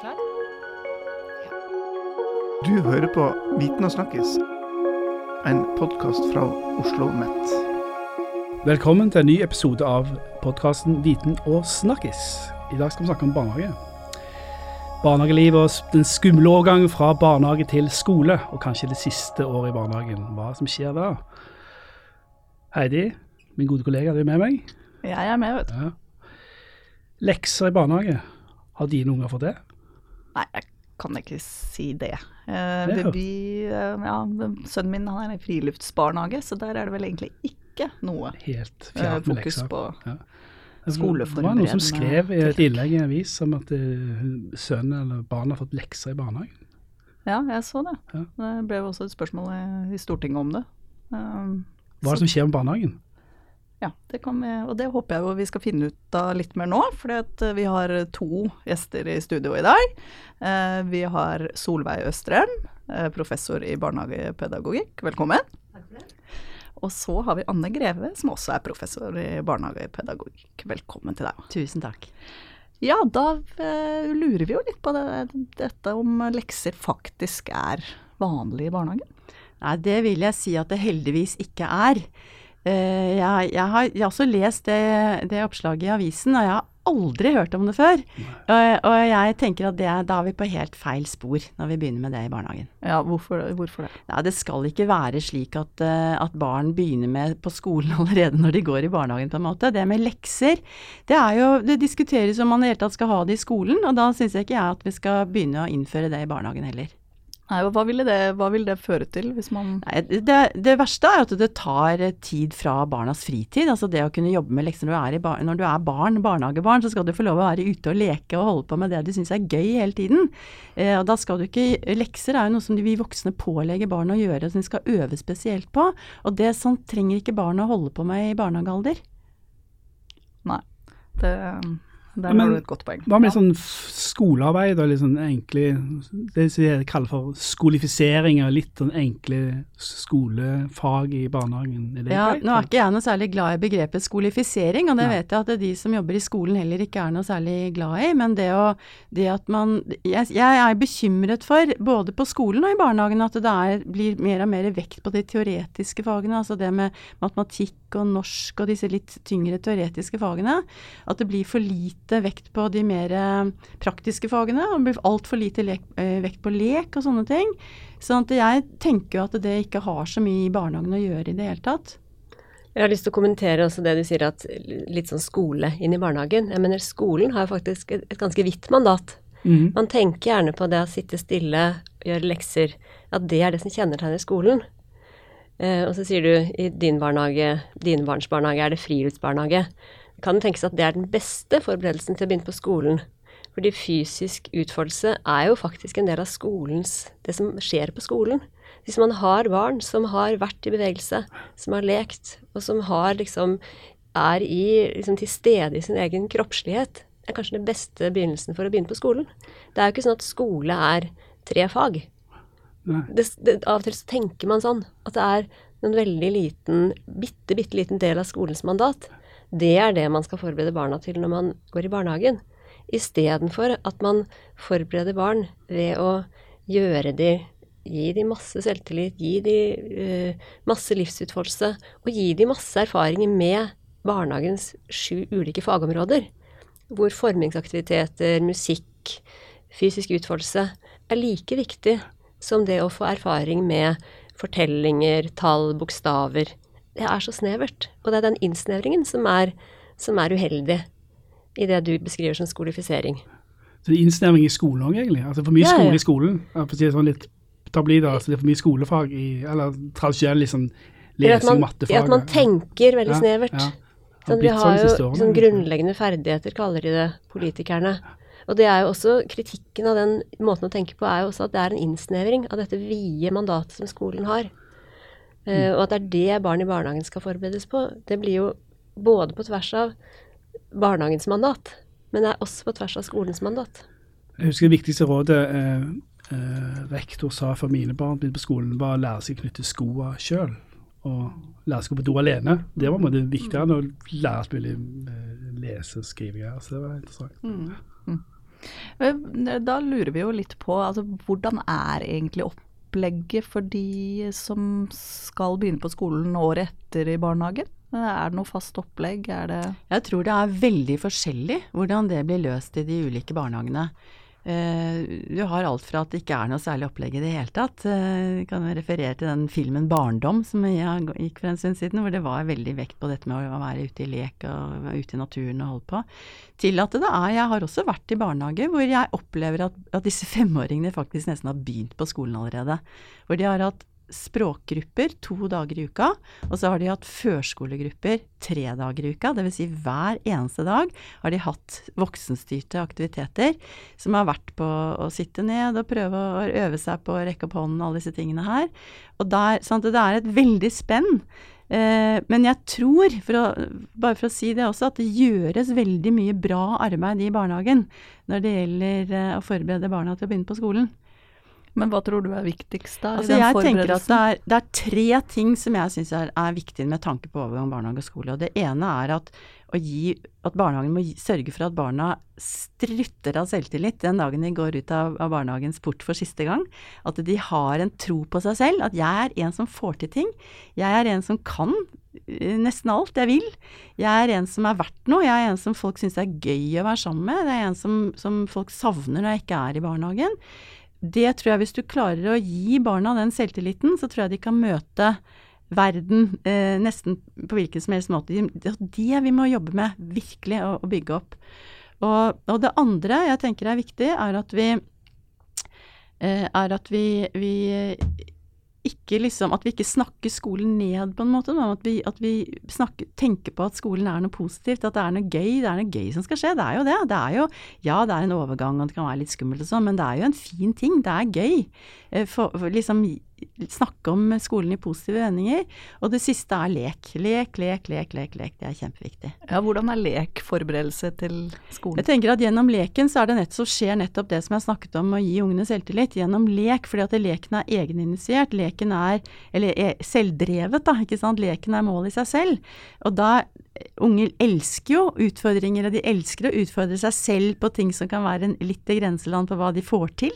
Klar? Du hører på Viten og snakkes, en podkast fra Oslo Met. Velkommen til en ny episode av podkasten Viten og snakkes. I dag skal vi snakke om barnehage. Barnehagelivet og den skumle overgangen fra barnehage til skole, og kanskje det siste året i barnehagen. Hva som skjer da? Heidi, min gode kollega, du er med meg? Jeg er med, vet du. Ja. Lekser i barnehage. Har dine unger fått det? Nei, jeg kan ikke si det. Eh, Det vi, eh, ja, sønnen min han er i friluftsbarnehage, så der er det vel egentlig ikke noe Helt eh, fokus lekser. på Ja. Det var noen som skrev i et innlegg i en avis om at eh, sønnen eller barnet har fått lekser i barnehagen. Ja, jeg så det. Ja. Det ble også et spørsmål i- i Stortinget om det. Um, Hva er det som skjer med barnehagen? Ja, det kan vi, og det håper jeg jo vi skal finne ut av litt mer nå, for vi har to gjester i studio i dag. Eh, vi har Solveig Østrem, eh, professor i barnehagepedagogikk. Velkommen. Og så har vi Anne Greve, som også er professor i barnehagepedagogikk. Velkommen til deg. Tusen takk. Ja, da eh, lurer vi jo litt på det, dette om lekser faktisk er vanlig i barnehagen. Nei, det vil jeg si at det heldigvis ikke er. Eh, jeg, jeg, har, jeg har også lest det, det oppslaget i avisen, og jeg har aldri hørt om det før. Og, og jeg tenker at det, er- da er vi på helt feil spor når vi begynner med det i barnehagen. Ja, hvorfor, hvorfor det? Nei, det skal ikke være slik at, eh, at barn begynner med på skolen allerede når de går i barnehagen, på en måte. Det med lekser, det er jo Det diskuteres om man i det hele tatt skal ha det i skolen, og da syns jeg ikke jeg at vi skal begynne å innføre det i barnehagen heller. Nei, hva ville det, hva ville det føre til hvis man Nei, det, det verste er at det tar eh, tid fra barnas fritid. Altså det å kunne jobbe med lekser når du er, i bar når du er barn, barnehagebarn, så skal du få lov å være ute og leke og holde på med det du syns er gøy hele tiden. Eh, og da skal du ikke Lekser er jo noe som vi voksne pålegger barn å gjøre, som de skal øve spesielt på. Og det sånn trenger ikke barn å holde på med i barnehagealder. Nei. Det, der Men- har du et godt poeng. Hva med sånn skolearbeid og litt sånn enkle Det jeg kaller for skolifisering av litt sånn enkle skolefag i barnehagen? Er det Ja, greit? nå er ikke jeg noe særlig glad i begrepet skolifisering, og det Nei. vet jeg at de som jobber i skolen heller ikke er noe særlig glad i. Men det å det at man Jeg, jeg er bekymret for, både på skolen og i barnehagen, at det er, blir mer og mer vekt på de teoretiske fagene. Altså det med matematikk og norsk og disse litt tyngre teoretiske fagene. At det blir for lite vekt på de mer eh, praktiske fagene, og blir altfor lite lek, eh, vekt på lek og sånne ting. Sånn jeg tenker jo at det ikke har så mye i barnehagen å gjøre i det hele tatt. Jeg har lyst til å kommentere også det du sier at litt sånn skole inn i barnehagen. Jeg mener skolen har faktisk et, et ganske vidt mandat. Mm. Man tenker gjerne på det å sitte stille, gjøre lekser, at det er det som kjennetegner skolen. Eh, og så sier du i din barnehage, dine barns barnehage, er det friluftsbarnehage. Kan det tenkes at det er den beste forberedelsen til å begynne på skolen? Fordi fysisk utfoldelse er jo faktisk en del av skolens, det som skjer på skolen. Hvis man har barn som har vært i bevegelse, som har lekt, og som har liksom er i, liksom til stede i sin egen kroppslighet, er kanskje den beste begynnelsen for å begynne på skolen. Det er jo ikke sånn at skole er tre fag. Det, det, av og til så tenker man sånn at det er en veldig liten, bitte, bitte liten del av skolens mandat. Det er det man skal forberede barna til når man går i barnehagen. Istedenfor at man forbereder barn ved å gjøre de Gi de masse selvtillit, gi de uh, masse livsutfoldelse, og gi de masse erfaringer med barnehagens sju ulike fagområder. Hvor formingsaktiviteter, musikk, fysisk utfoldelse er like viktig som det å få erfaring med fortellinger, tall, bokstaver. Det er så snevert. Og det er den innsnevringen som er, som er uheldig i det du beskriver som skolifisering. Så det er innsnevring i skolen òg, egentlig. Altså for mye Ja, skole i skolen. For å si det sånn litt tablider. Altså det er for mye skolefag i Eller tradisjonell liksom lesing mattefag. at man tenker veldig Ja, snevert. ja. Sånn, vi har sånn jo sånn grunnleggende ferdigheter, kaller de det, politikerne. Og det er jo også, kritikken av den måten å tenke på er jo også at det er en innsnevring av dette vide mandatet som skolen har. Eh, og at det er det barn i barnehagen skal forberedes på. Det blir jo både på tvers av barnehagens mandat, men det er også på tvers av skolens mandat. Jeg husker det viktigste rådet eh, eh, rektor sa for mine barn på skolen, var å lære seg å knytte skoene sjøl. Og lære seg å gå på do alene. Det var det viktigere enn å lære alt mulig eh, lese- og skrivegreier. Så det var interessant. Mm. Eh, Da lurer vi jo litt på altså, hvordan er egentlig opplegget for de som skal begynne på skolen året etter i barnehagen? Er det noe fast opplegg? Jeg tror det er veldig forskjellig hvordan det blir løst i de ulike barnehagene. Eh, du har alt fra at det ikke er noe særlig opplegg i det hele tatt. Eh, Jeg kan referere til den filmen 'Barndom' som jeg gikk for en stund siden, hvor det var veldig vekt på dette med å være ute i lek og ute i naturen og holde på. Til at det er Jeg har også vært i barnehage hvor jeg opplever at, at disse femåringene faktisk nesten har begynt på skolen allerede. Hvor de har hatt språkgrupper to dager i uka, og så har de hatt førskolegrupper tre dager i uka. Dvs. Si hver eneste dag har de hatt voksenstyrte aktiviteter som har vært på å sitte ned og prøve å øve seg på å rekke opp hånden, alle disse tingene her. Og der, sånn det er et veldig spenn. Eh, men jeg tror, for å, bare for å si det også, at det gjøres veldig mye bra arbeid i barnehagen når det gjelder eh, å forberede barna til å begynne på skolen. Men hva tror du er viktigst da? i Altså jeg tenker at det er, det er tre ting som jeg syns er, er viktig med tanke på overgang barnehage og skole. Og det ene er at, gi, at barnehagen må sørge for at barna strutter av selvtillit den dagen de går ut av, av barnehagens port for siste gang. At de har en tro på seg selv. At jeg er en som får til ting. Jeg er en som kan eh, nesten alt jeg vil. Jeg er en som er verdt noe. Jeg er en som folk syns er gøy å være sammen med. Det er en som, som folk savner når jeg ikke er i barnehagen det tror jeg hvis du klarer å gi barna den selvtilliten, så tror jeg de kan møte verden eh, nesten på hvilken som helst måte. Det er det vi må jobbe med, virkelig, å, å bygge opp. Og, og, det andre jeg tenker er viktig, er at vi eh, er at vi, vi ikke liksom, at vi ikke snakker skolen ned på en måte, men at vi, at vi snakker, tenker på at skolen er noe positivt, at det er noe gøy, det er noe gøy som skal skje. Det er jo det. Det er jo, ja, det er en overgang og det kan være litt skummelt og sånn, men det er jo en fin ting. Det er gøy. Eh, For, for liksom snakke om skolen i positive vendinger. Og det siste er lek. Lek, lek, lek, lek. lek. Det er kjempeviktig. Ja, hvordan er lek forberedelse til skolen? Jeg tenker at Gjennom leken så det nett, så skjer nettopp det som jeg snakket om, å gi ungene selvtillit. Gjennom lek, fordi at leken er egeninitiert. Leken er eller er selvdrevet, da. ikke sant? Leken er målet i seg selv. Og da Unger elsker jo utfordringer, og de elsker å utfordre seg selv på ting som kan være en, litt i grenseland på hva de får til.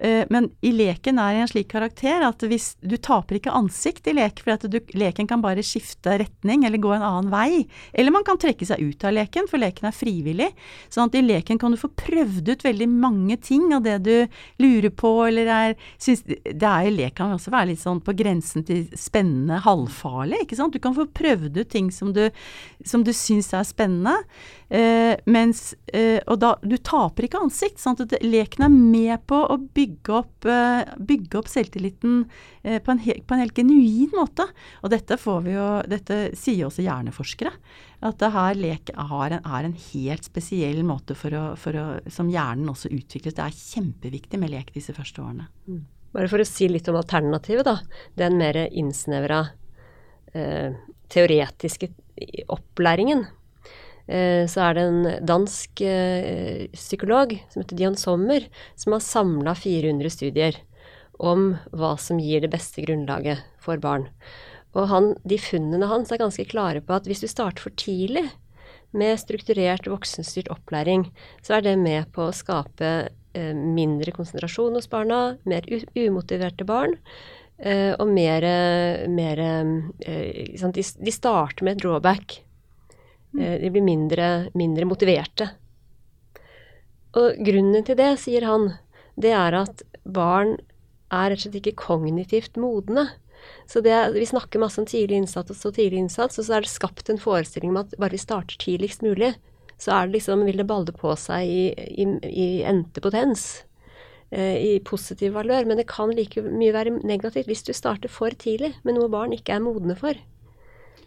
Uh, men i leken er en slik karakter at hvis du taper ikke ansikt i lek, for du, leken kan bare skifte retning eller gå en annen vei. Eller man kan trekke seg ut av leken, for leken er frivillig. Sånn at i leken kan du få prøvd ut veldig mange ting av det du lurer på, eller er synes, Det er jo lek kan også være litt sånn på grensen til spennende, halvfarlig, ikke sant. Du kan få prøvd ut ting som du, som du syns er spennende. Eh, mens, eh, og da, du taper ikke ansikt. sånn at leken er med på å bygge opp, uh, bygge opp selvtilliten på en, helt, på, en helt genuin måte. Og dette, jo, dette sier også hjerneforskere. At det her lek er en, er en helt spesiell måte for å, for å, som hjernen også utvikles. Det er kjempeviktig med lek disse første årene. Mm. Bare for å si litt om alternativet, da. Den mer innsnevra teoretiske opplæringen så er det en dansk eh, psykolog som heter Dion Sommer, som har samla 400 studier om hva som gir det beste grunnlaget for barn. Og han, de funnene hans er ganske klare på at hvis du starter for tidlig med strukturert voksenstyrt opplæring, så er det med på å skape eh, mindre konsentrasjon hos barna, mer umotiverte barn. Eh, og mer, mer de, de starter med et drawback de blir mindre, mindre, motiverte. Og grunnen til det, sier han, det er at barn er rett og slett ikke kognitivt modne. Så det, Vi snakker masse om tidlig innsats og tidlig innsats, og så er det skapt en forestilling om at bare vi starter tidligst mulig, så er det liksom, vil det balle på seg i, i, i ente potens. Eh, I positiv valør. Men det kan like mye være negativt hvis du starter for tidlig med noe barn ikke er modne for.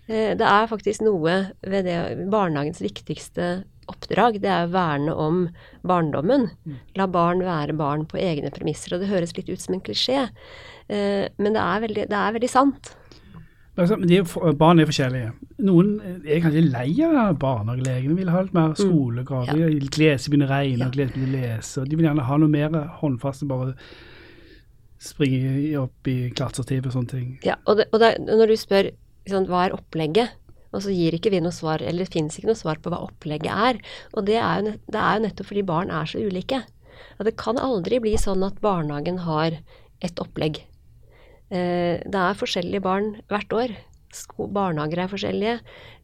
Det er faktisk noe ved det barnehagens viktigste oppdrag, det er å verne om barndommen. La barn være barn på egne premisser. Og det høres litt ut som en klisjé, men det er veldig, det er veldig sant. De, barn er forskjellige. Noen er kanskje lei av barnehagelegene. vil ha litt mer skolegrad. Mm. Ja. Glede seg begynne å regne ja. glede seg å lese. De vil gjerne ha noe mer håndfast enn bare springe opp i klatrestativet og sånne ting. Ja, og, det, og det, når du spør liksom, hva er opplegget, Og så gir ikke vi noe svar, eller det finnes ikke noe svar på hva opplegget er. Og det er, jo, det er jo nettopp fordi barn er så ulike. At det kan aldri bli sånn at barnehagen har et opplegg. Eh, det er forskjellige barn hvert år. Barnehager er forskjellige.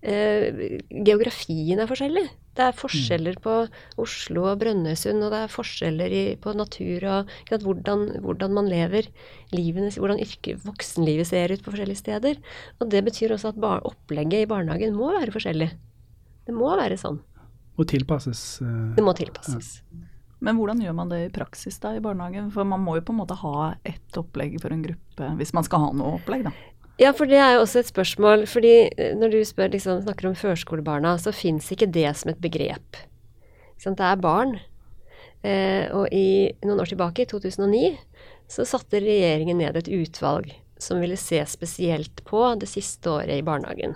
Eh, geografien er forskjellig. Det er forskjeller på Oslo og Brønnøysund, og det er forskjeller i, på natur og sant, hvordan, hvordan, man lever. Livene, hvordan yrke, voksenlivet ser ut på forskjellige steder. Og det betyr også at bar, opplegget i barnehagen må være forskjellig. Det må være sånn. Og tilpasses. Uh, det må tilpasses. Ja. Men hvordan gjør man det i praksis da i barnehagen? For man må jo på en måte ha ett opplegg for en gruppe, hvis man skal ha noe opplegg, da. Ja, for det er jo også et spørsmål. fordi eh, når du spør, liksom, snakker om førskolebarna, så fins ikke det som et begrep. Det er barn. Eh, og i noen år tilbake, i 2009, så satte regjeringen ned et utvalg som ville se spesielt på det siste året i barnehagen.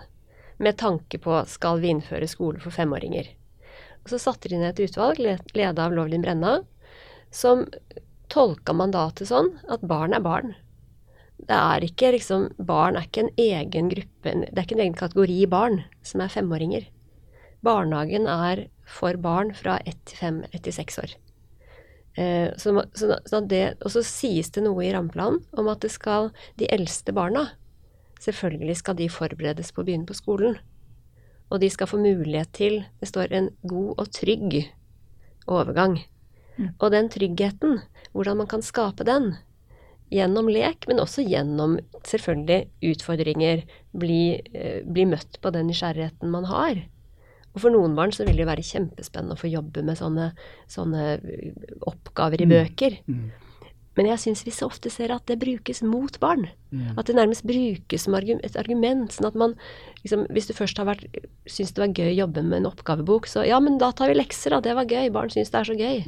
Med tanke på skal vi innføre skole for femåringer. Og så satte de ned et utvalg, ledet av Lovlin Brenna, som tolka mandatet sånn at barn er barn det er ikke liksom Barn er ikke en egen gruppe, det er ikke en egen kategori barn som er femåringer. Barnehagen er for barn fra ett til fem, ett til seks år. Eh, så, så, så det, og så sies det noe i rammeplanen om at det skal de eldste barna Selvfølgelig skal de forberedes på å begynne på skolen. Og de skal få mulighet til Det står en god og trygg overgang. Mm. Og den tryggheten, hvordan man kan skape den, gjennom lek, men også gjennom selvfølgelig utfordringer. Bli, eh, bli, møtt på den nysgjerrigheten man har. Og for noen barn så vil det være kjempespennende å få jobbe med sånne, sånne eh, oppgaver i mm. bøker. Mm. Men jeg syns vi så ofte ser at det brukes mot barn. Mm. At det nærmest brukes som et argument. sånn at man, liksom, Hvis du først har vært, syns det var gøy å jobbe med en oppgavebok, så ja, men da tar vi lekser, da. Det var gøy. Barn syns det er så gøy.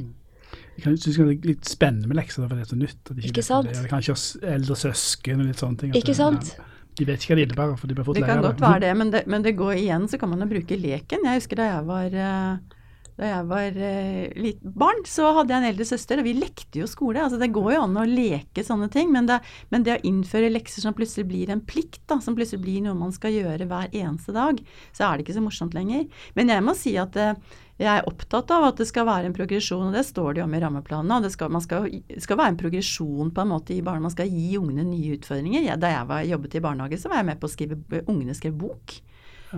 Jeg synes det er litt spennende med lekser, for det er så nytt. At de ikke, sant? Det. Kanskje eldre søsken og litt sånne ting. Ikke sant? de vet ikke hva det innebærer, for de blir fått lære det. kan godt være det men, det, men det går igjen, så kan man jo bruke leken. Jeg husker da jeg var uh, da jeg var eh, litt barn, så hadde jeg en eldre søster, og vi lekte jo skole. Altså, det går jo an å leke sånne ting, men det, men det, å innføre lekser som plutselig blir en plikt, da, som plutselig blir noe man skal gjøre hver eneste dag, så er det ikke så morsomt lenger. Men jeg må si at eh, jeg er opptatt av at det skal være en progresjon, og det står det jo om i rammeplanene. Det skal, skal, skal, være en progresjon på en måte i barn, Man skal gi ungene nye utfordringer. Jeg, da jeg var, jobbet i barnehage, så var jeg med på å skrive Ungene skrev bok.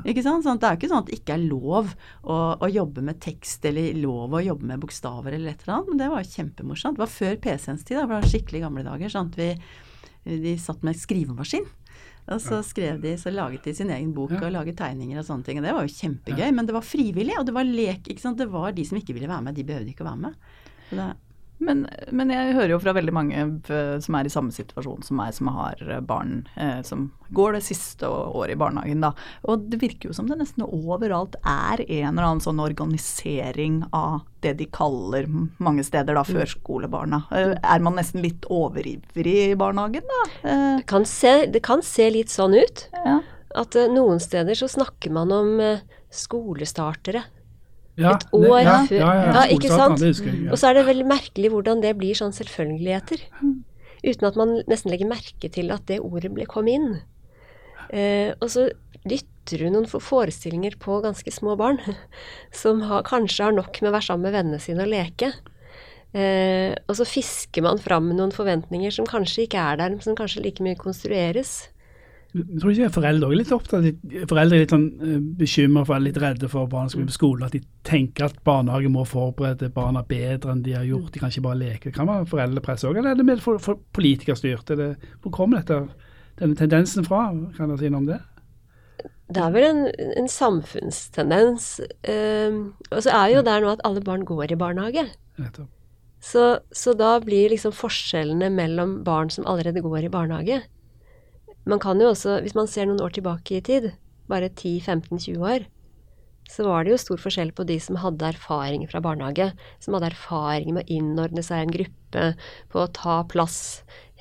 Ikke sant? Sånn, det er jo ikke sånn at det ikke er lov å, å, jobbe med tekst eller lov å jobbe med bokstaver eller et eller annet, men det var kjempemorsomt. Det var før PC-ens tid, da, det var skikkelig gamle dager. sånn at vi, De satt med skrivemaskin. Og så skrev de, så laget de sin egen bok og laget tegninger og sånne ting. Og det var jo kjempegøy. Men det var frivillig, og det var lek. ikke sant? Det var de som ikke ville være med, de behøvde ikke å være med. Så det, men, men, jeg hører jo fra veldig mange eh, som er i samme situasjon som meg, som har eh, barn eh, som går det siste året i barnehagen, da. Og det virker jo som det nesten overalt er en eller annen sånn organisering av det de kaller mange steder da mm. førskolebarna. Eh, er man nesten litt overivrig i barnehagen, da? Det kan se, det kan se litt sånn ut. Ja. At noen steder så snakker man om skolestartere ja, et år det, ja, før. Ja, ja, ikke sant? Og så er det veldig merkelig hvordan det blir sånn selvfølgeligheter. Uten at man nesten legger merke til at det ordet ble, kom inn. Eh, og så dytter du noen forestillinger på ganske små barn, som har, kanskje har nok med å være sammen med vennene sine og leke. Eh, og så fisker man fram noen forventninger som kanskje ikke er der, men som kanskje like mye konstrueres. Jeg tror ikke foreldre er litt opptatt Foreldre er litt sånn eh, bekymra for, litt redde for barna skal bli på skolen. At de tenker at barnehage må forberede barna bedre enn de har gjort. De kan ikke bare leke. Det kan være foreldrepress òg, eller er det mer for, for politikerstyrt? Hvor kommer dette, denne tendensen fra? Kan dere si noe om det? Det er vel en, en samfunnstendens. Uh, og så er jo der nå at alle barn går i barnehage. Så, så da blir liksom forskjellene mellom barn som allerede går i barnehage, man kan jo også, hvis man ser noen år tilbake i tid, bare 10-15-20 år, så var det jo stor forskjell på de som hadde erfaring fra barnehage, som hadde erfaring med å innordne seg i en gruppe, på å ta plass,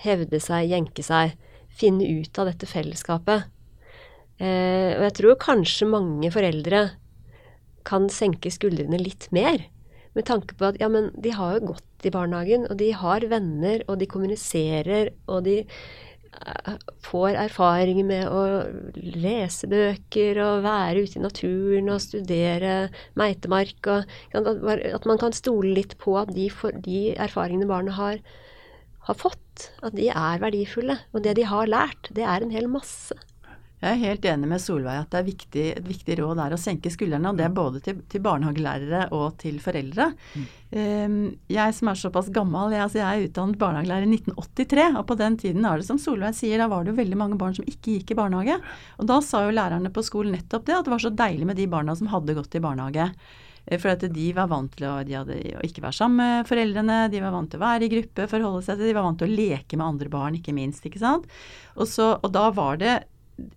hevde seg, jenke seg, finne ut av dette fellesskapet. Eh, og jeg tror kanskje mange foreldre kan senke skuldrene litt mer, med tanke på at ja, men de har jo gått i barnehagen, og de har venner, og de kommuniserer, og de får erfaring med å lese bøker og være ute i naturen og studere meitemark. Og, at man kan stole litt på at de, de erfaringene barnet har, har fått, at de er verdifulle. Og det de har lært, det er en hel masse. Jeg er helt enig med Solveig at det er viktig, et viktig råd er å senke skuldrene. Og det er både til, til barnehagelærere og til foreldre. Mm. Um, jeg som er såpass gammel, jeg, altså jeg er utdannet barnehagelærer i 1983. Og på den tiden er det som Solveig sier, da var det jo veldig mange barn som ikke gikk i barnehage. Og da sa jo lærerne på skolen nettopp det, at det var så deilig med de barna som hadde gått i barnehage. Eh, for at de var vant til å, de hadde, å ikke være sammen med foreldrene, de var vant til å være i gruppe, forholde seg til De var vant til å leke med andre barn, ikke minst. ikke sant? Og, så, og da var det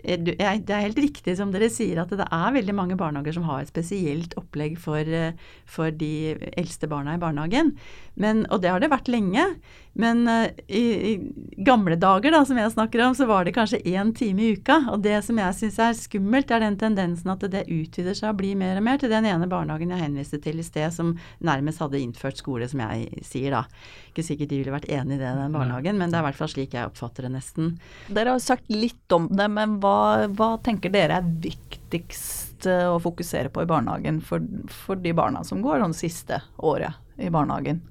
det er helt riktig som dere sier at det er veldig mange barnehager som har et spesielt opplegg for, eh, for de eldste barna i barnehagen. Men, og det har det vært lenge. Men uh, i, i, gamle dager, da, som jeg snakker om, så var det kanskje én time i uka. Og det som jeg syns er skummelt, er den tendensen at det utvider seg og blir mer og mer til den ene barnehagen jeg henviste til i sted, som nærmest hadde innført skole, som jeg sier da. Ikke sikkert de ville vært enig i det, den barnehagen, men det er i hvert fall slik jeg oppfatter det nesten. Dere har sagt litt om det, men hva, hva tenker dere er viktigst eh, å fokusere på i barnehagen for, for de barna som går det siste året i barnehagen?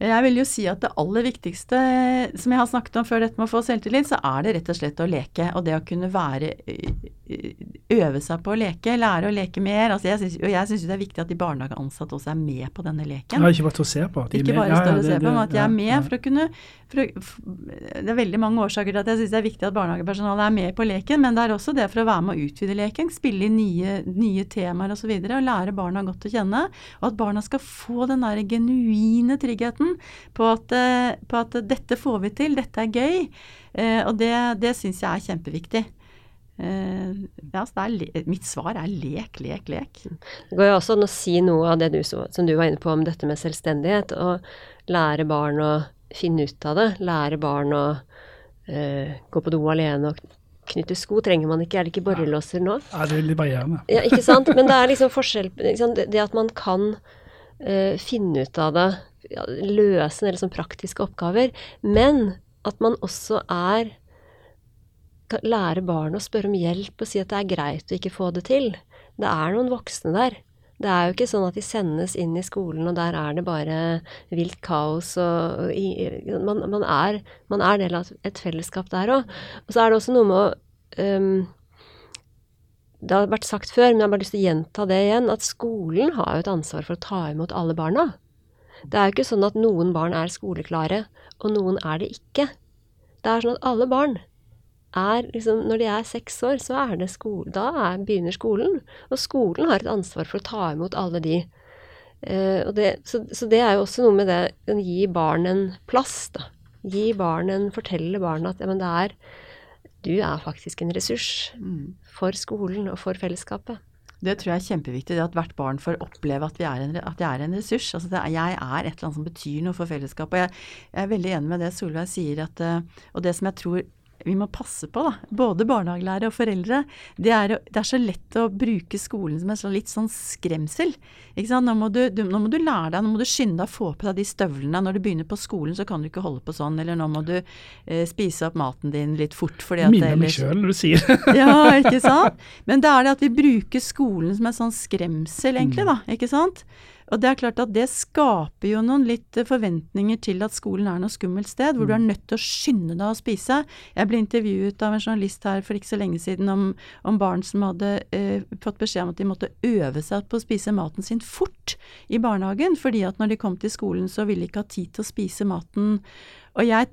Jeg vil jo si at det aller viktigste, som jeg har snakket om før dette med å få selvtillit, så er det rett og slett å leke. Og det å kunne være Øve seg på å leke, lære å leke mer. Altså jeg synes, og jeg syns det er viktig at de barnehageansatte også er med på denne leken. Ja, ikke bare til å se på. ikke bare stå og se på, men at de er med for å kunne for å, Det er veldig mange årsaker til at jeg syns det er viktig at barnehagepersonalet er med på leken, men det er også det for å være med å utvide leken, spille inn nye, nye temaer osv. Og, så og lære barna godt å kjenne. Og at barna skal få den der genuine tryggheten på at, eh, på at dette får vi til, dette er gøy. Eh, og det, det syns jeg er kjempeviktig. Eh, ja, er, mitt svar er lek, lek, lek. Det går jo også an å si noe av det du, som du var inne på om dette med selvstendighet. Og lære barn å finne ut av det. Lære barn å eh, gå på do alene og knytte sko. Trenger man ikke, er det ikke borrelåser nå? Ja, det er litt barrierende. Ja, ikke sant. Men det er liksom forskjell Det at man kan uh, finne ut av det, ja, løse en del sånn praktiske oppgaver, men at man også er lære barn å spørre om hjelp og si at det er greit å ikke få det til. Det er noen voksne der. Det er jo ikke sånn at de sendes inn i skolen, og der er det bare vilt kaos og, og man, man, er, man, er, del av et fellesskap der òg. Og så er det også noe med å um, Det har vært sagt før, men jeg har bare lyst til å gjenta det igjen, at skolen har jo et ansvar for å ta imot alle barna. Det er jo ikke sånn at noen barn er skoleklare, og noen er det ikke. Det er sånn at alle barn er liksom Når de er seks år, så er det skole, da er, begynner skolen. Og skolen har et ansvar for å ta imot alle de. Eh, det, så, så, det er jo også noe med det å gi barn en plass, da. Gi barn en Fortelle barna at ja, men det er Du er faktisk en ressurs mm. for skolen og for fellesskapet. Det tror jeg er kjempeviktig, det at hvert barn får oppleve at, er en, at jeg er en ressurs. Altså er, jeg er et eller annet som betyr noe for fellesskapet. Og jeg, jeg, er veldig enig med det Solveig sier, at, eh, og det som jeg tror vi må passe på, da, både barnehagelærere og foreldre, det er, det er, så lett å bruke skolen som en sånn litt sånn skremsel. Nå må, du, du, nå må, du, lære deg, nå må du skynde deg å få på deg de støvlene. Når du begynner på skolen, så kan du ikke holde på sånn. Eller nå må du eh, spise opp maten din litt fort. Fordi at Minner meg sjøl når du sier det. ja, ikke sant. Men det er det at vi bruker skolen som en sånn skremsel, egentlig, da. Ikke sant. Og det er klart at det skaper jo noen litt forventninger til at skolen er noe skummelt sted, hvor mm. du er nødt til å skynde deg å spise. Jeg ble intervjuet av en journalist her for ikke så lenge siden om, om barn som hadde eh, fått beskjed om at de måtte øve seg på å spise maten sin fort i barnehagen, fordi at når de kom til skolen så ville de ikke ha tid til å spise maten. Og jeg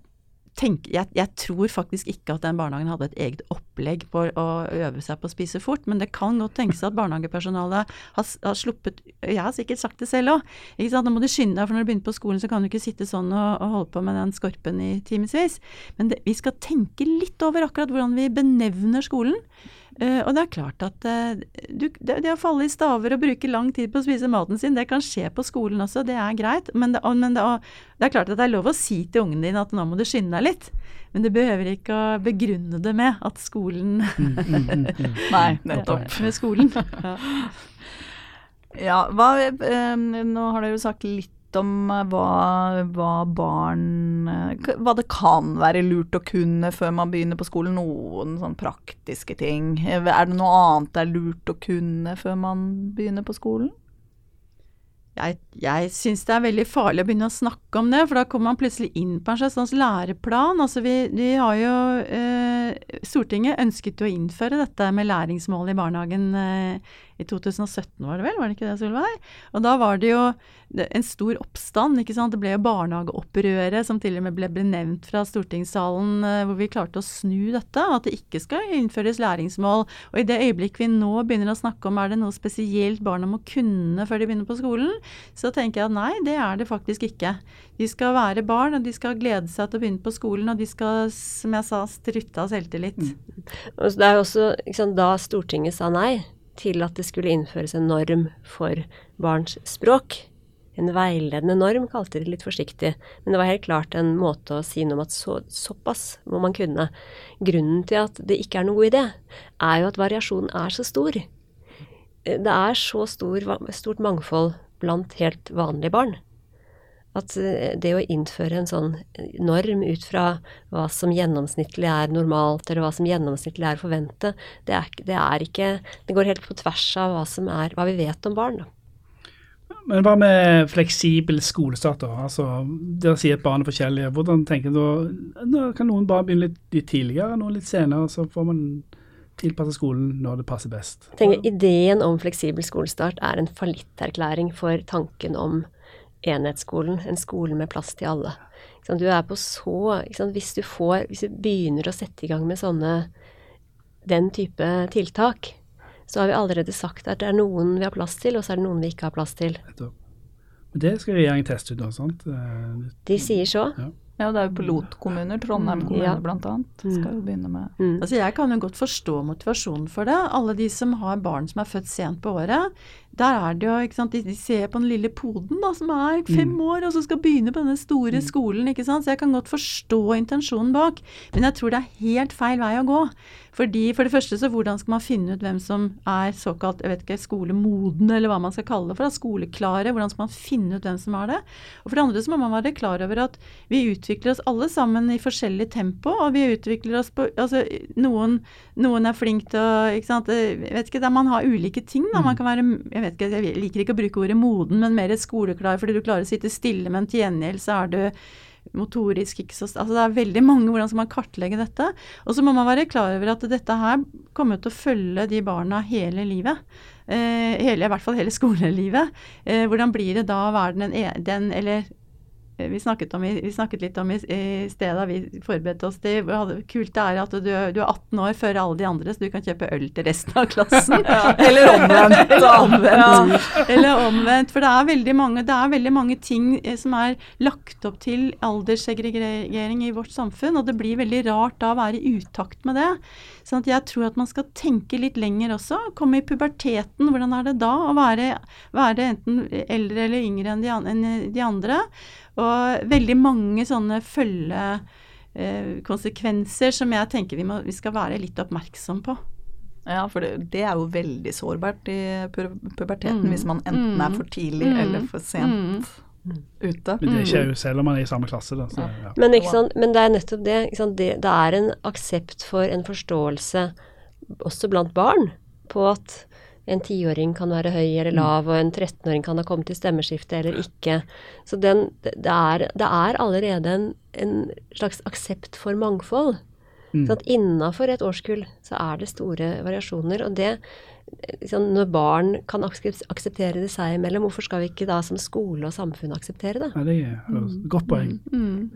tenk, jeg, jeg, tror faktisk ikke at den barnehagen hadde et eget opplegg på å øve seg på å spise fort, men det kan godt tenkes at barnehagepersonalet har, har, sluppet Jeg har sikkert sagt det selv òg. Nå må du skynde deg, for når du begynner på skolen, så kan du ikke sitte sånn og, og holde på med den skorpen i timevis. Men det, vi skal tenke litt over akkurat hvordan vi benevner skolen. Uh, og det er klart at uh, du, det, det, å falle i staver og bruke lang tid på å spise maten sin, det kan skje på skolen også, det er greit. Men, det, men det, det, er klart at det er lov å si til ungen din at nå må du skynde deg litt. Men du behøver ikke å begrunne det med at skolen mm, mm, mm. Nei, nettopp. med skolen. ja, hva, um, nå har dere jo sagt litt om eh, hva, hva barn eh, Hva det kan være lurt å kunne før man begynner på skolen? Noen sånn praktiske ting. Eh, Er det noe annet det er lurt å kunne før man begynner på skolen? Jeg, jeg syns det er veldig farlig å begynne å snakke om det, for da kommer man plutselig inn på en slags læreplan. Altså vi, vi har jo eh, Stortinget ønsket jo å innføre dette med læringsmål i barnehagen eh, i 2017, var det vel? Var det ikke det, Solveig? Og da var det jo en stor oppstand, ikke sant. Det ble jo barnehageopprøret som til og med ble, ble nevnt fra stortingssalen, eh, hvor vi klarte å snu dette. At det ikke skal innføres læringsmål. Og i det øyeblikk vi nå begynner å snakke om er det noe spesielt barna må kunne før de begynner på skolen, så tenker jeg at nei, det er det faktisk ikke. De skal være barn, og de skal glede seg til å begynne på skolen, og de skal, som jeg sa, strutte av selvtillit. Og Det er jo også liksom, da Stortinget sa nei til at det skulle innføres en norm for barns språk. En veiledende norm, kalte de litt forsiktig. Men det var helt klart en måte å si noe om at så, såpass må man kunne. Grunnen til at det ikke er noen god idé, er jo at variasjonen er så stor. Det er så stor, stort mangfold blant helt vanlige barn. At eh, det å innføre en sånn norm ut fra hva som gjennomsnittlig er normalt, eller hva som gjennomsnittlig er å forvente, det er, det er ikke Det går helt på tvers av hva er hva vi vet om barn. Da. Men hva med fleksibel skolestart? da? Altså, Dere sier at barn er forskjellige. Hvordan tenker du da, Kan noen bare begynne litt tidligere, noen litt senere, så får man tilpasse skolen når det passer best? Jeg tenker Ideen om fleksibel skolestart er en fallitterklæring for tanken om enhetsskolen, en skole med plass til alle. Du er på så hvis, du får, hvis du begynner å sette i gang med sånne den type tiltak, så har vi allerede sagt at det er noen vi har plass til, og så er det noen vi ikke har plass til. Det skal regjeringen teste ut nå, sant? Eh, De sier så. Ja, det er jo pilotkommuner. Trondheim kommune Ja. blant annet. Skal jo begynne med Mm. Altså Jeg kan jo godt forstå motivasjonen for det. Alle de som har barn som er født sent på året. Der er det jo, ikke sant, de, ser på den lille poden da, som er fem år og så skal begynne på denne store skolen. ikke sant, Så jeg kan godt forstå intensjonen bak. Men jeg tror det er helt feil vei å gå. Fordi For det første, så hvordan skal man finne ut hvem som er såkalt jeg vet ikke, skolemodne, eller hva man skal kalle det for, da, skoleklare? Hvordan skal man finne ut hvem som er det? Og For det andre så må man være klar over at vi utvikler oss alle sammen i forskjellig tempo, og vi utvikler oss på altså Noen, noen er flink til å ikke sant, jeg vet ikke, der Man har ulike ting. da, Man kan være jeg vet ikke, jeg liker ikke å bruke ordet moden, men mer skoleklar fordi du klarer å sitte stille, men til gjengjeld så er du motorisk ikke så altså Det er veldig mange hvordan skal man kartlegge dette. Og så må man være klar over at dette her kommer til å følge de barna hele livet. Eh, hele, I hvert fall hele skolelivet. Eh, hvordan blir det da å være den, e- den eller vi snakket, om, vi snakket litt om i, i stedet da vi forberedte oss til kult det er at du, du er 18 år før alle de andre, så du kan kjøpe øl til resten av klassen. Eller omvendt. Eller omvendt. omvendt. Eller omvendt. For det er veldig mange, det er veldig mange ting eh, som er lagt opp til alderssegregering i vårt samfunn, og det blir veldig rart da å være i utakt med det. Sånn at jeg tror at man skal tenke litt lenger også. Komme i puberteten, hvordan er det da å være, være enten eldre eller yngre enn de, enn de andre? Og veldig mange sånne følge eh, konsekvenser som jeg tenker vi, må, vi skal være litt oppmerksom på. Ja, for det, det er jo veldig sårbart i pu puberteten Mm. hvis man enten er for tidlig Mm. eller for sent ute. Men det skjer jo selv om man er i samme klasse. Da, så, ja. Men, ikke sant? Men det er nettopp det, ikke sant? det. Det er en aksept for en forståelse også blant barn på at en tiåring kan være høy eller lav, og en 13-åring kan ha kommet til stemmeskifte eller ikke. Så den, det, er, det er allerede en, en slags aksept for mangfold. Mm. Sånn at Innafor et årskull så er det store variasjoner. Og det liksom, Når barn kan akseptere det seg imellom, hvorfor skal vi ikke da som skole og samfunn akseptere det? Ja, det er et godt poeng. Mm.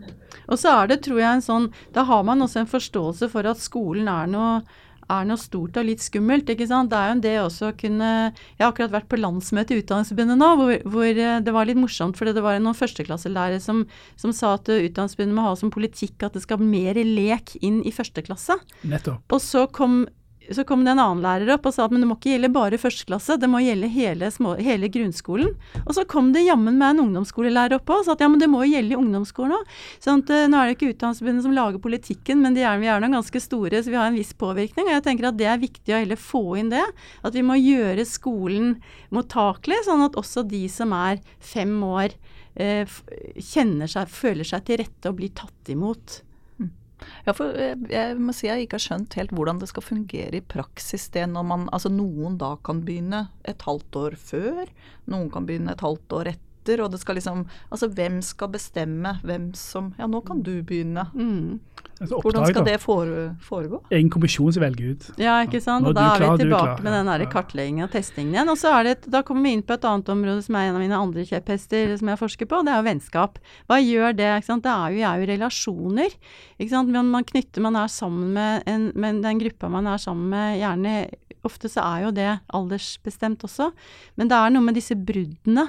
Og så er det, tror jeg, en sånn Da har man også en forståelse for at skolen er noe er noe stort og litt skummelt. ikke sant? Det er jo en det også å kunne Jeg har akkurat vært på landsmøte i Utdanningsforbundet nå, hvor, hvor eh, det var litt morsomt. fordi det var noen førsteklasselærere som, som sa at eh, Utdanningsforbundet må ha som politikk at det skal mer lek inn i første klasse. Nettopp. Og så kom, så kom det en annen lærer opp og sa at men det må ikke gjelde bare første klasse, det må gjelde hele, små, hele grunnskolen. Og så kom det jammen med en ungdomsskolelærer opp og sa at ja, men det må jo gjelde i ungdomsskolen òg. Sånn at, eh, nå er det ikke Utdanningsforbundet som lager politikken, men de er, vi er nå ganske store, så vi har en viss påvirkning. Og jeg tenker at det er viktig å heller få inn det. At vi må gjøre skolen mottakelig, sånn at også de som er fem år eh, kjenner seg, føler seg til rette og blir tatt imot. Ja, for jeg, jeg må si jeg ikke har skjønt helt hvordan det skal fungere i praksis det når man Altså noen da kan begynne et halvt år før, noen kan begynne et halvt år etter, og det skal liksom Altså hvem skal bestemme hvem som Ja, nå kan du begynne. Mm. Altså, Hvordan skal det foregå? En kommisjon som velger ut. Ja, ikke sant. Og da er klar, vi tilbake er med den der kartleggingen og testingen igjen. Og så er det, et- da kommer vi inn på et annet område som er en av mine andre kjepphester som jeg forsker på, det er jo vennskap. Hva gjør det? ikke sant? Det er jo, er jo relasjoner. ikke sant? Men man knytter, man er sammen med, en, med den gruppa man er sammen med, gjerne Ofte så er jo det aldersbestemt også, men det er noe med disse bruddene.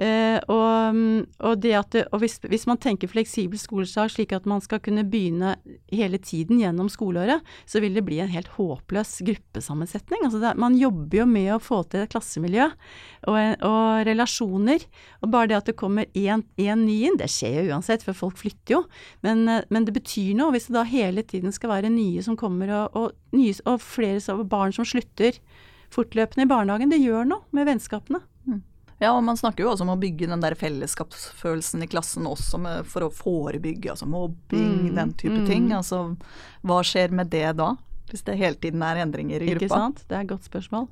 Eh, og, mm, og, at og hvis, hvis man tenker fleksibel skolestart slik at man skal kunne begynne hele tiden gjennom skoleåret, så vil det bli en helt håpløs gruppesammensetning. Altså det, man jobber jo med å få til et klassemiljø og, og relasjoner. Og bare det at det kommer én ny inn, det skjer jo uansett, for folk flytter jo. Men, eh, men det betyr noe hvis det da hele tiden skal være nye som kommer, og, nye, og flere barn som slutter fortløpende i barnehagen. Det gjør noe med vennskapene. Ja, og man snakker jo også om å bygge den der fellesskapsfølelsen i klassen også med, for å forebygge altså mobbing, Mm, den type mm. ting. Altså hva skjer med det da? Hvis det hele tiden er endringer i gruppa. Ikke sant? Det er et godt spørsmål.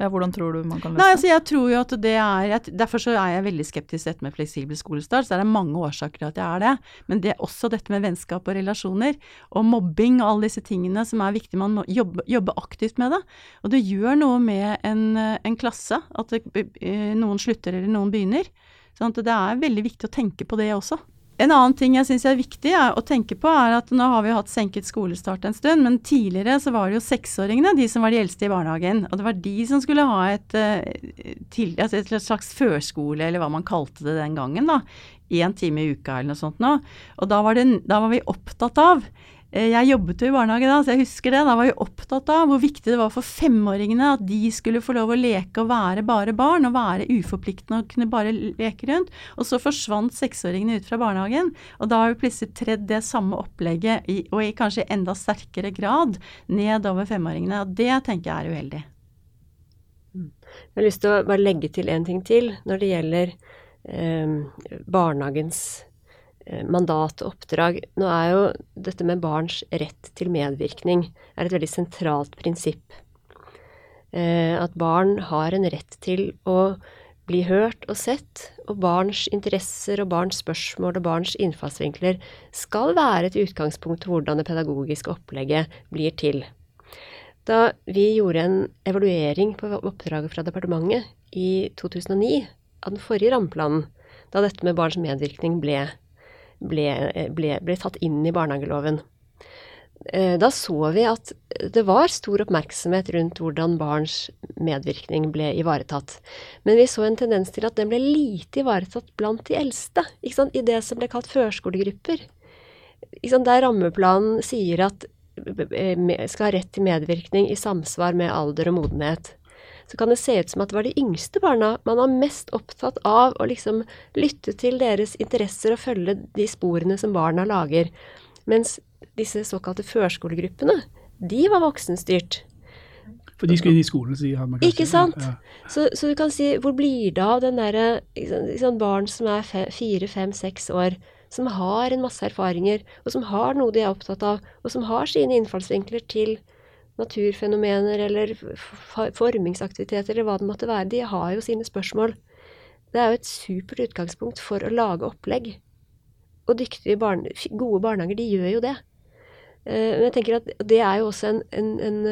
Ja, hvordan tror du man kan løse det? altså jeg tror jo at det er jeg, Derfor så er jeg veldig skeptisk til dette med fleksibel skolestart. Så det er mange årsaker til at jeg er det. Men det er også dette med vennskap og relasjoner. Og mobbing og alle disse tingene som er viktig. Man må jobbe, jobbe aktivt med det. Og det gjør noe med en, en klasse at det, eh, noen slutter eller noen begynner. Sånn at det er veldig viktig å tenke på det også. En annen ting jeg syns er viktig å tenke på, er at nå har vi hatt senket skolestart en stund, men tidligere så var det jo seksåringene, de som var de eldste i barnehagen. Og det var de som skulle ha et, eh, til, altså et slags førskole, eller hva man kalte det den gangen, da. Én time i uka eller noe sånt nå. Og da var, det, da var vi opptatt av Jeg jobbet jo i barnehage da, så jeg husker det. Da var jeg opptatt av hvor viktig det var for femåringene at de skulle få lov å leke og være bare barn, og være uforpliktende og kunne bare leke rundt. Og så forsvant seksåringene ut fra barnehagen, og da har vi plutselig tredd det samme opplegget, i, og i kanskje enda sterkere grad, nedover femåringene. Og det tenker jeg er uheldig. Jeg har lyst til å bare legge til en ting til når det gjelder eh, barnehagens eh, mandat og oppdrag. Nå er jo dette med barns rett til medvirkning er et veldig sentralt prinsipp. Eh, at barn har en rett til å bli hørt og sett, og barns interesser og barns spørsmål og barns innfallsvinkler skal være et utgangspunkt for hvordan det pedagogiske opplegget blir til. Da vi gjorde en evaluering på oppdraget fra departementet i 2009 av den forrige rammeplanen, da dette med barns medvirkning ble, ble, ble, ble tatt inn i barnehageloven, eh, da så vi at det var stor oppmerksomhet rundt hvordan barns medvirkning ble ivaretatt. Men vi så en tendens til at den ble lite ivaretatt blant de eldste, i det som ble kalt førskolegrupper. Der rammeplanen sier at eh, skal ha rett til medvirkning i samsvar med alder og modenhet. Så kan det se ut som at det var de yngste barna man var mest opptatt av å liksom lytte til deres interesser og følge de sporene som barna lager. Mens disse såkalte førskolegruppene, de var voksenstyrt. For de skulle inn i skolen, sier han. kanskje. Ikke sant? Ja. Så, så du kan si, hvor blir det av den derre sant, barn som er fe, fire, fem, seks år, som har en masse erfaringer, og som har noe de er opptatt av, og som har sine innfallsvinkler til naturfenomener eller formingsaktiviteter eller hva det måtte være. De har jo sine spørsmål. Det er jo et supert utgangspunkt for å lage opplegg. Og dyktige barne, gode barnehager, de gjør jo det. Eh, Men jeg tenker at det er jo også en, en, en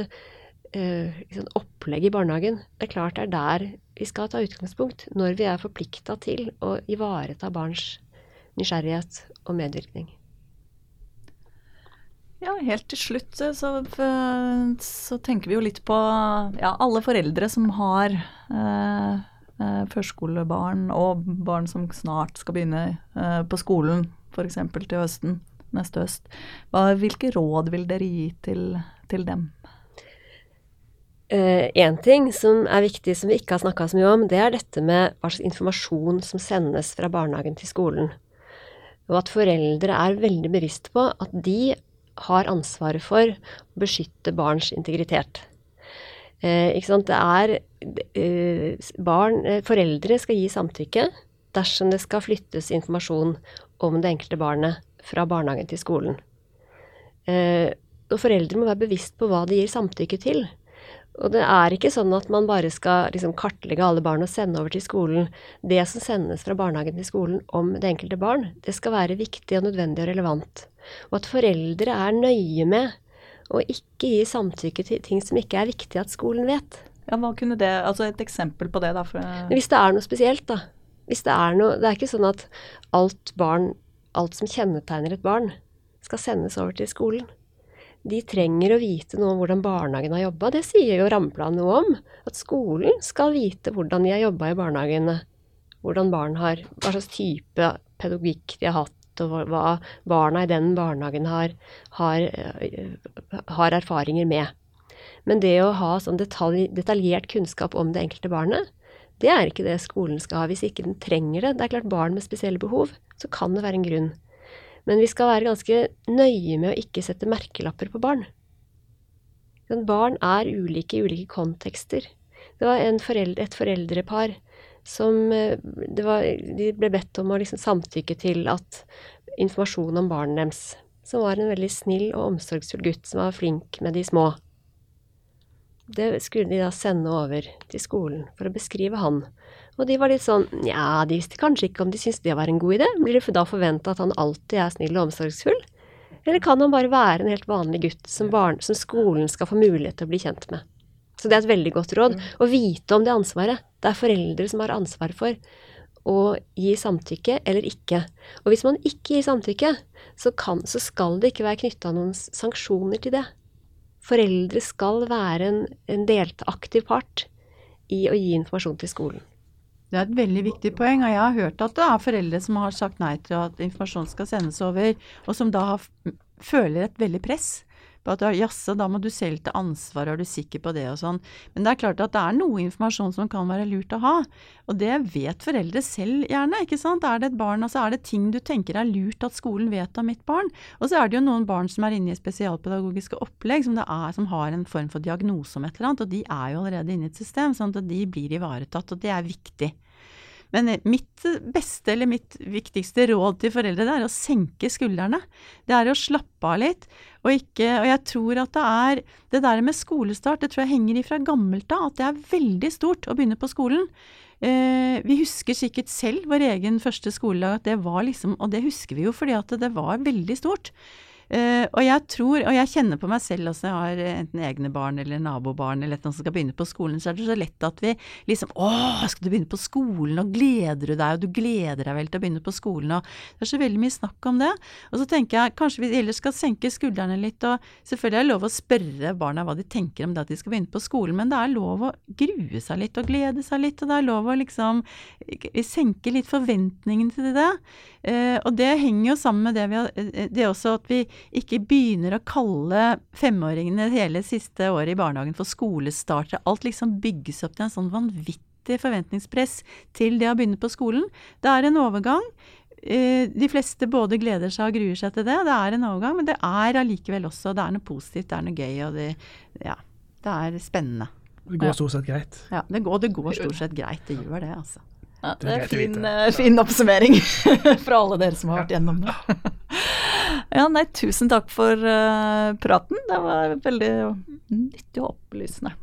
eh, liksom opplegg i barnehagen. Det er klart det er der vi skal ta utgangspunkt når vi er forplikta til å ivareta barns nysgjerrighet og medvirkning. Ja, helt til slutt eh, så, så tenker vi jo litt på ja, alle foreldre som har eh, eh, førskolebarn og barn som snart skal begynne eh, på skolen, f.eks. til høsten, neste høst. Hva, hvilke råd vil dere gi til, til dem? Én ting som er viktig som vi ikke har snakka så mye om, det er dette med hva slags informasjon som sendes fra barnehagen til skolen. Og at foreldre er veldig bevisst på at de har ansvaret for å beskytte barns integritet. Eh, ikke sant? Det er eh, barn, eh, Foreldre skal gi samtykke dersom det skal flyttes informasjon om det enkelte barnet fra barnehagen til skolen. Eh, og foreldre må være bevisst på hva de gir samtykke til. Og det er ikke sånn at man bare skal liksom kartlegge alle barn og sende over til skolen. Det som sendes fra barnehagen til skolen om det enkelte barn, det skal være viktig og nødvendig og relevant. Og at foreldre er nøye med å ikke gi samtykke til ting som ikke er viktig at skolen vet. Ja, hva kunne det, altså Et eksempel på det, da. For, Hvis det er noe spesielt, da. Hvis det er noe Det er ikke sånn at alt barn, alt som kjennetegner et barn, skal sendes over til skolen de trenger å vite noe om hvordan barnehagen har jobba. Det sier jo rammeplanen noe om. At skolen skal vite hvordan de har jobba i barnehagene. Hvordan barn har, Hva slags type pedagogikk de har hatt, og hva barna i den barnehagen har, har, har erfaringer med. Men det å ha sånn detalj, detaljert kunnskap om det enkelte barnet, det er ikke det skolen skal ha hvis ikke den trenger det. Det er klart barn med spesielle behov, så kan det være en grunn. Men vi skal være ganske nøye med å ikke sette merkelapper på barn. Barn er ulike i ulike kontekster. Det var foreldre, et foreldrepar som eh, var, De ble bedt om å liksom samtykke til at informasjon om barnet deres, som var en veldig snill og omsorgsfull gutt som var flink med de små, det skulle de da sende over til skolen for å beskrive han. Og de var litt sånn Nja, de visste kanskje ikke om de syntes det var en god idé. Blir det da forventa at han alltid er snill og omsorgsfull? Eller kan han bare være en helt vanlig gutt som, barn, som skolen skal få mulighet til å bli kjent med? Så det er et veldig godt råd. Å vite om det ansvaret. Det er foreldre som har ansvar for å gi samtykke eller ikke. Og hvis man ikke gir samtykke, så, kan, så skal det ikke være knytta noen sanksjoner til det. Foreldre skal være en, en deltaktiv part i å gi informasjon til skolen. Det er et veldig viktig poeng, og jeg har hørt at det er foreldre som har sagt nei til at informasjon skal sendes over, og som da føler et veldig press på at jaså, da må du selv ta ansvar, er du sikker på det og sånn. Men det er klart at det er noe informasjon som kan være lurt å ha, og det vet foreldre selv gjerne, ikke sant. Er det et barn, altså er det ting du tenker er lurt at skolen vet om mitt barn? Og så er det jo noen barn som er inne i spesialpedagogiske opplegg som, er, som har en form for diagnose om et eller annet, og de er jo allerede inne i et system, sånn at de blir ivaretatt, og det er viktig. Men mitt beste eller mitt viktigste råd til foreldre det er å senke skuldrene. Det er å slappe av litt. Og, ikke, og jeg tror at det er det der med skolestart, det tror jeg henger ifra gammelt av. At det er veldig stort å begynne på skolen. Eh, vi husker sikkert selv vår egen første skoledag, at det var liksom Og det husker vi jo fordi at det var veldig stort. Uh, og jeg tror, og jeg kjenner på meg selv også, jeg har enten egne barn eller nabobarn eller noe som skal begynne på skolen, så er det så lett at vi liksom Å, skal du begynne på skolen, og gleder du deg, og du gleder deg vel til å begynne på skolen, og det er så veldig mye snakk om det. Og så tenker jeg kanskje vi ellers skal senke skuldrene litt, og selvfølgelig er det lov å spørre barna hva de tenker om det at de skal begynne på skolen, men det er lov å grue seg litt og glede seg litt, og det er lov å liksom senke litt forventningene til det. Uh, og det henger jo sammen med det vi har det Det også at vi ikke begynner å kalle femåringene hele siste året i barnehagen for skolestartere. Alt liksom bygges opp til en sånn vanvittig forventningspress til det å begynne på skolen. Det er en overgang. Eh, de fleste både gleder seg og gruer seg til det. Det er en overgang, men det er allikevel også Det er noe positivt, det er noe gøy, og det, ja, det er spennende. Det går stort sett greit. Ja, det går, det går stort sett greit. Det gjør det, altså. Ja, det er fin, uh, fin oppsummering fra alle dere som har vært gjennom det. ja, nei, tusen takk for uh, praten. Det var veldig nyttig og opplysende,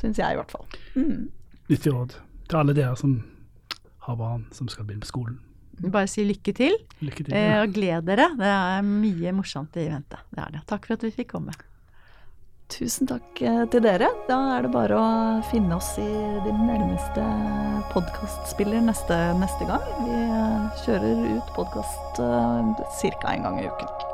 syns jeg i hvert fall. Mm. Nyttig råd til alle dere som har barn som skal begynne på skolen. Bare si lykke til, lykke til ja. eh, og gled dere. Det er mye morsomt i vente. Det er det. Takk for at vi fikk komme. Tusen takk eh, til dere. Da er det bare å finne oss i din nærmeste podkastspiller neste, neste, gang. Vi eh, kjører ut podkast uh, ca. en gang i uken.